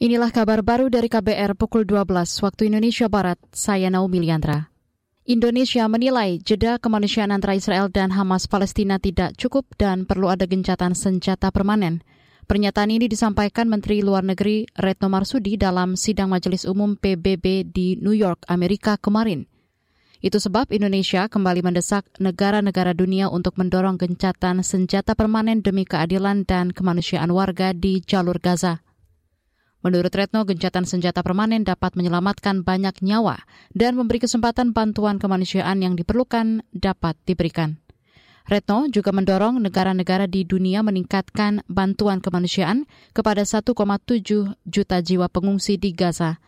Inilah kabar baru dari KBR pukul 12 waktu Indonesia Barat. Saya Naomi Liandra. Indonesia menilai jeda kemanusiaan antara Israel dan Hamas Palestina tidak cukup dan perlu ada gencatan senjata permanen. Pernyataan ini disampaikan Menteri Luar Negeri Retno Marsudi dalam sidang Majelis Umum PBB di New York, Amerika kemarin. Itu sebab Indonesia kembali mendesak negara-negara dunia untuk mendorong gencatan senjata permanen demi keadilan dan kemanusiaan warga di jalur Gaza. Menurut Retno, gencatan senjata permanen dapat menyelamatkan banyak nyawa dan memberi kesempatan bantuan kemanusiaan yang diperlukan dapat diberikan. Retno juga mendorong negara-negara di dunia meningkatkan bantuan kemanusiaan kepada 1,7 juta jiwa pengungsi di Gaza.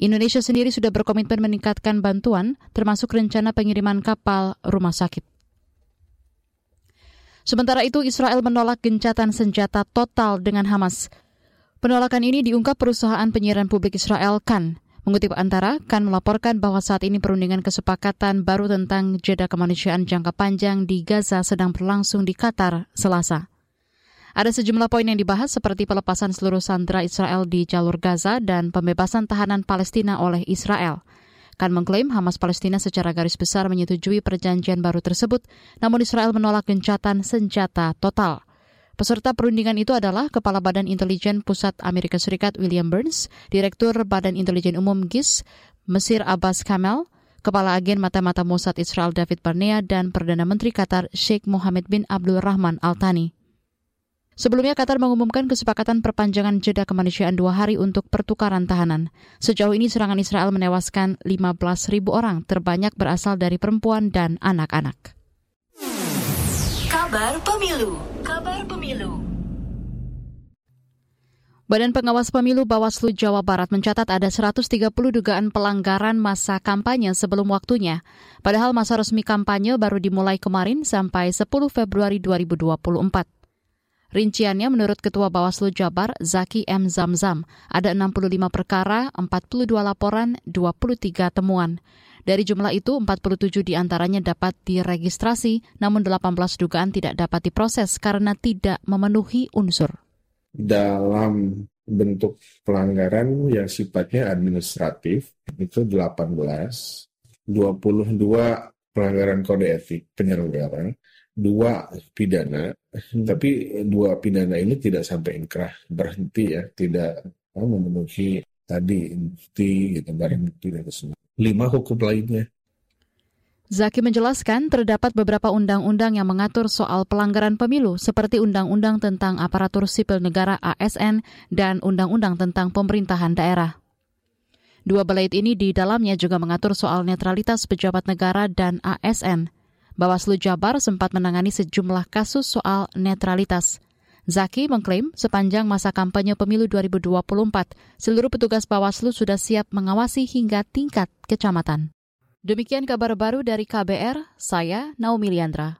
Indonesia sendiri sudah berkomitmen meningkatkan bantuan, termasuk rencana pengiriman kapal rumah sakit. Sementara itu, Israel menolak gencatan senjata total dengan Hamas. Penolakan ini diungkap perusahaan penyiaran publik Israel KAN. Mengutip antara, KAN melaporkan bahwa saat ini perundingan kesepakatan baru tentang jeda kemanusiaan jangka panjang di Gaza sedang berlangsung di Qatar, Selasa. Ada sejumlah poin yang dibahas seperti pelepasan seluruh sandera Israel di jalur Gaza dan pembebasan tahanan Palestina oleh Israel. KAN mengklaim Hamas Palestina secara garis besar menyetujui perjanjian baru tersebut, namun Israel menolak gencatan senjata total. Peserta perundingan itu adalah Kepala Badan Intelijen Pusat Amerika Serikat William Burns, Direktur Badan Intelijen Umum GIS Mesir Abbas Kamel, Kepala Agen Mata-Mata Mossad Israel David Barnea, dan Perdana Menteri Qatar Sheikh Mohammed bin Abdul Rahman Al-Thani. Sebelumnya Qatar mengumumkan kesepakatan perpanjangan jeda kemanusiaan dua hari untuk pertukaran tahanan. Sejauh ini serangan Israel menewaskan 15 ribu orang, terbanyak berasal dari perempuan dan anak-anak. Kabar Pemilu Kabar Pemilu Badan Pengawas Pemilu Bawaslu Jawa Barat mencatat ada 130 dugaan pelanggaran masa kampanye sebelum waktunya. Padahal masa resmi kampanye baru dimulai kemarin sampai 10 Februari 2024. Rinciannya menurut Ketua Bawaslu Jabar, Zaki M. Zamzam, ada 65 perkara, 42 laporan, 23 temuan. Dari jumlah itu, 47 di antaranya dapat diregistrasi, namun 18 dugaan tidak dapat diproses karena tidak memenuhi unsur. Dalam bentuk pelanggaran yang sifatnya administratif, itu 18, 22 pelanggaran kode etik penyelenggara, dua pidana, tapi dua pidana ini tidak sampai inkrah berhenti ya, tidak memenuhi tadi bukti gitu, barang bukti dan semua lima hukum lainnya. Zaki menjelaskan terdapat beberapa undang-undang yang mengatur soal pelanggaran pemilu seperti Undang-Undang tentang Aparatur Sipil Negara ASN dan Undang-Undang tentang Pemerintahan Daerah. Dua belait ini di dalamnya juga mengatur soal netralitas pejabat negara dan ASN. Bawaslu Jabar sempat menangani sejumlah kasus soal netralitas. Zaki mengklaim sepanjang masa kampanye pemilu 2024, seluruh petugas Bawaslu sudah siap mengawasi hingga tingkat kecamatan. Demikian kabar baru dari KBR, saya Naomi Liandra.